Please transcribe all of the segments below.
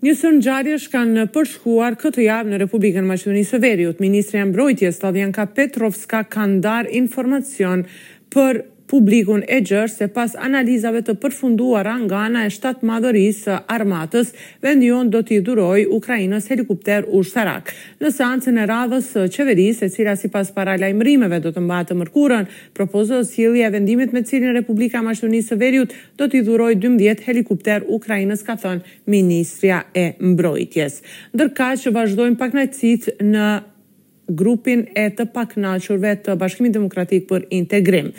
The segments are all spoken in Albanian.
Një sërë ngjarjesh kanë përshkuar këtë javë në Republikën e Maqedonisë së Veriut. Ministrja e Mbrojtjes, Slavjanka Petrovska ka ndarë informacion për publikun e gjerë se pas analizave të përfunduara nga ana e Shtatmadhorisë së Armatës, vendi jonë do t'i dhurojë Ukrainës helikopterë ushtarakë. Në seancën e radhës së Qeverisë, e cila sipas paralajmërimeve do të mbahet të mërkurën, propozoj sjellja e vendimit me të cilin Republika e Maqedonisë së Veriut do t'i dhurojë dymbëdhjetë helikopterë Ukrainës ka thënë ministrja e Mbrojtjes. Ndërkaq vazhdojnë pakënaqësitë në grupin e të pakënaqurve të Bashkimit Demokratik për Integrim.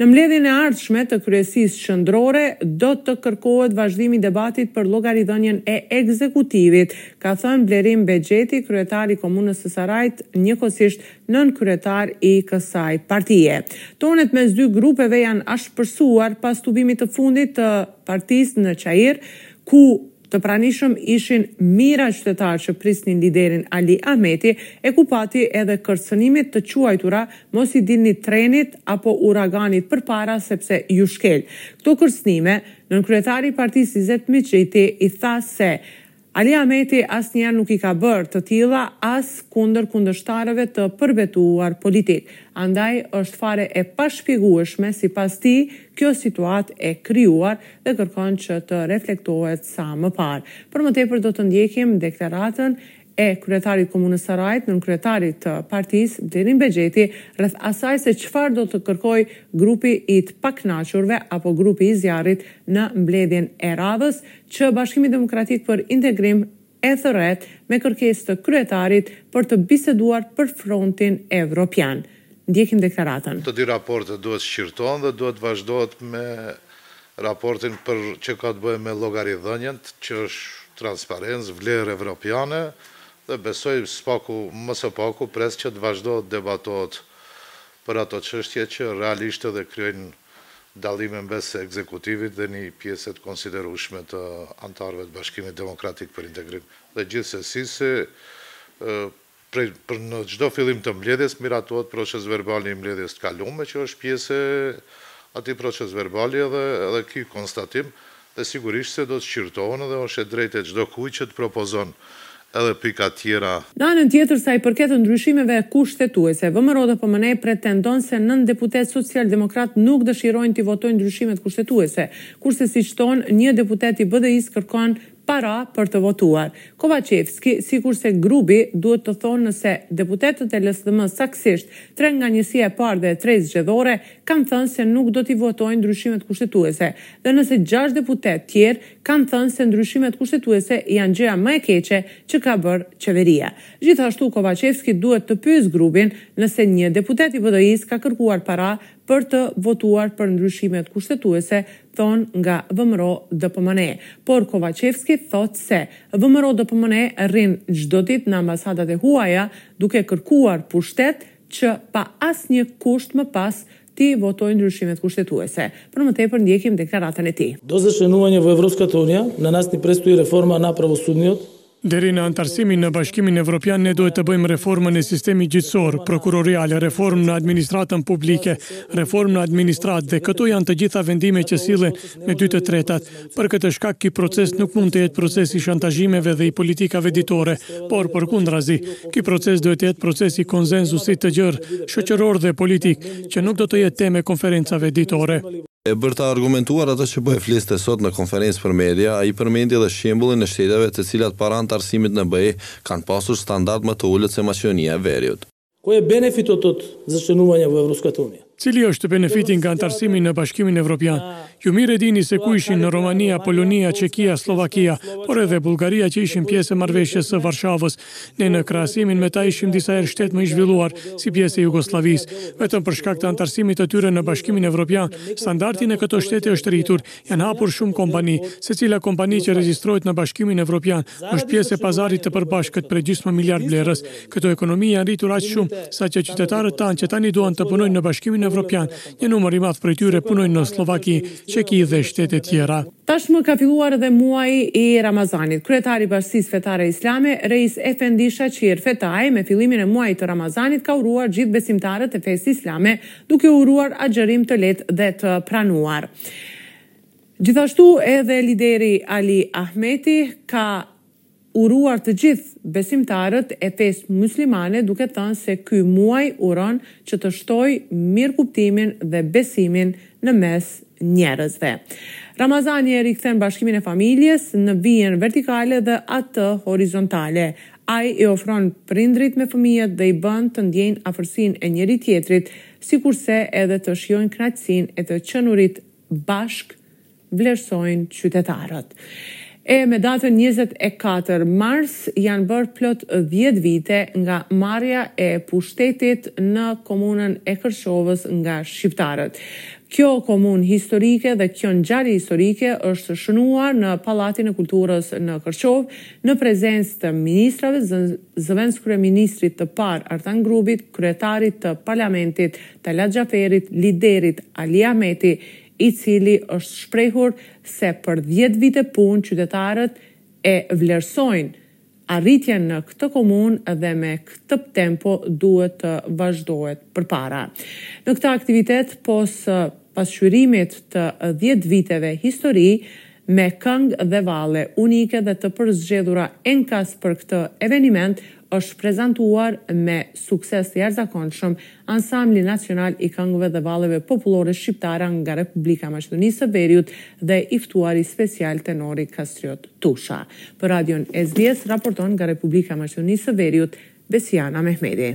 Në mbledhjen e ardhshme të Kryesisë Qendrore do të kërkohet vazhdimi i debatit për llogaridhënien e ekzekutivit, ka thënë Blerim Bexheti, kryetar i Komunës së Sarajit, njëkohësisht Nënkryetar i kësaj partie. Tonet mes dy grupeve janë ashpërsuar pas tubimit të fundit të partisë në Çair, ku të pranishëm ishin mijëra qytetarë që prisnin liderin Ali Ahmeti e ku pati edhe kërcënime të quajtura mos i dilni trenit apo uraganit përpara sepse ju shkel. Këto kërcënime, nënkryetari i partisë Izet Mexhiti i tha se Ali Ahmeti asnjëherë nuk i ka bërë të tilla as kundër kundërshtarëve të përbetuar politik, andaj është fare e pashpjegueshme sipas tij kjo situatë e krijuar dhe kërkon që të reflektohet sa më parë. Për më tepër do të ndjekim deklaratën e kryetarit të Komunës së Sarajit, nënkryetarit të partisë, Blerim Bexheti, rreth asaj se çfarë do të kërkojë grupi i të pakënaqurve apo grupi i zjarrit në mbledhjen e radhës, që Bashkimi Demokratik për Integrim e thërret me kërkesë të kryetarit për të biseduar për frontin evropian. Ndjekim deklaratën. Të dy raportet duhet shqyrtohen dhe duhet të vazhdohet me raportin për që ka të bëjë me llogaridhënien që është transparencë, vlerë evropiane dhe besoj spaku më së paku pres që të vazhdohet debatohet për ato çështje që realisht edhe krijojnë dallime mes ekzekutivit dhe një pjese të konsiderueshme të anëtarëve të Bashkimit Demokratik për Integrim dhe gjithsesi se për në çdo fillim të mbledhjes miratohet procesverbali i mbledhjes të kalume që është pjesë e atij procesverbali edhe ky konstatim Dhe sigurisht se do të shqyrtohen edhe është e drejtë e çdo kujt që të propozon edhe pika tjera. Në anën tjetër, sa i përket ndryshimeve kushtetuese, VMRO-DPMNE pretendon se nëntë deputetë socialdemokratë nuk dëshirojnë t'i votojnë ndryshimet kushtetuese, kurse siç thonë një deputet i BDI-së kërkon para për të votuar. Kovaçevski, sikurse Grubi, duhet të thonë nëse deputetët e LSDM-së saktësisht, tre nga njësia e parë dhe e tretë zgjedhore, kanë thënë se nuk do t'i votojnë ndryshimet kushtetuese dhe nëse gjashtë deputetë tjerë kanë thënë se ndryshimet kushtetuese janë gjëja më e keqe që ka bërë qeveria. Gjithashtu Kovaçevski duhet të pyesë Grubin nëse një deputet i BDI-së ka kërkuar para për të votuar për ndryshimet kushtetuese, thonë nga VMRO-DPMNE. Por Kovaçevski thotë se VMRO-DPMNE rrin çdo ditë në ambasadat e huaja duke kërkuar pushtet, që pa asnjë kusht më pas t'i votojë ndryshimet kushtetuese. Për më tepër ndjekim deklaratën e tij. Do začlenuvanje vo Evropskata unija, na nas ni pretstoi reforma na pravosudniot. Deri në anëtarësimin në Bashkimin Evropian ne duhet të bëjmë reformën e sistemit gjyqësor, prokuroriale, reformë në administratën publike, reformë në administratë dhe këto janë të gjitha vendime që sillen me dy të tretat. Për këtë shkak ky proces nuk mund të jetë proces i shantazhimeve dhe i politikave ditore, por përkundrazi, ky proces duhet të jetë proces i konsenzusit të gjerë, shoqëror dhe politik, që nuk do të jetë temë e konferencave ditore. E për ta argumentuar atë që po e fliste sot në konferencë për media, ai përmendi edhe shembullin e shteteve të cilat para anëtarësimit në BE kanë pasur standard më të ulët se Maqedonia e Veriut. Koj e benefitot od začlenuvanje vo Evropskata unija. Cili është benefiti nga anëtarësimi në Bashkimin Evropian? Ju mirë e dini se ku ishin Romania, Polonia, Çekia, Sllovakia, por edhe Bullgaria që ishin pjesë e Marrëveshjes së Varshavës. Ne në krahasimin me ta ishim disa herë shtet më i zhvilluar, si pjesë e Jugosllavisë. Vetëm për shkak të anëtarësimit të tyre në Bashkimin Evropian, standardi në këto shtete është rritur, Janë hapur shumë kompani. Secila kompani që regjistrohet në Bashkimin Evropian është pjesë e pazarit të përbashkët prej gjysmë miliard blerës. Këto ekonomi janë rritur aq shumë, saqë qytetarët tanë që tani duan të punojnë në Bashkimin Evropian, një numër i madh prej tyre punojnë në Sllovaki, Çeki dhe shtete tjera. Tashmë ka filluar edhe muaji i Ramazanit. Kryetari i Bashkësisë Fetare Islame, Reis Efendi Shaqir Fetai, me fillimin e muajit të Ramazanit ka uruar gjithë besimtarët e fesë islame duke uruar agjërim të lehtë dhe të pranuar. Gjithashtu edhe lideri Ali Ahmeti ka uruar të gjithë besimtarët e fesë muslimane duke thënë se ky muaj uron që të shtojë mirëkuptimin dhe besimin në mes njerëzve. Ramazani e rikthen bashkimin e familjes në vijën vertikale dhe atë horizontale, Ai i afron prindërit me fëmijët dhe i bën të ndjejnë afërsinë e njëri-tjetrit, sikurse edhe të shijojnë kënaqësinë e të qenurit bashkë, vlerësojnë qytetarët. E me datën njëzet e katër mars janë bërë plot dhjetë vite nga marrja e pushtetit në komunën e Kërçovës nga shqiptarët. Kjo komunë historike dhe kjo ngjarje historike është shënuar në Pallatin e Kulturës në Kërçovë, në prezencë të ministrave, zëvendëskryeministrit të parë Artan Grubit, kryetarit të Parlamentit Talat Xhaferit, liderit Ali Ahmeti, i cili është shprehur se për dhjetë vite punë qytetarët e vlerësojnë arritjen në këtë komunë dhe me këtë tempo duhet të vazhdohet përpara. Në këtë aktivitet pos pasqyrimit të dhjetë viteve histori, me këngë dhe valle unike dhe të përzgjedhura enkas për këtë eveniment, është prezantuar me sukses të jashtëzakonshëm Ansambli Nacional i Këngëve dhe Valleve Popullore Shqiptare nga Republika e Maqedonisë së Veriut dhe i ftuari special tenori Kastriot Tusha. Për Radion SBS raporton nga Republika e Maqedonisë së Veriut, Besiana Mehmedi.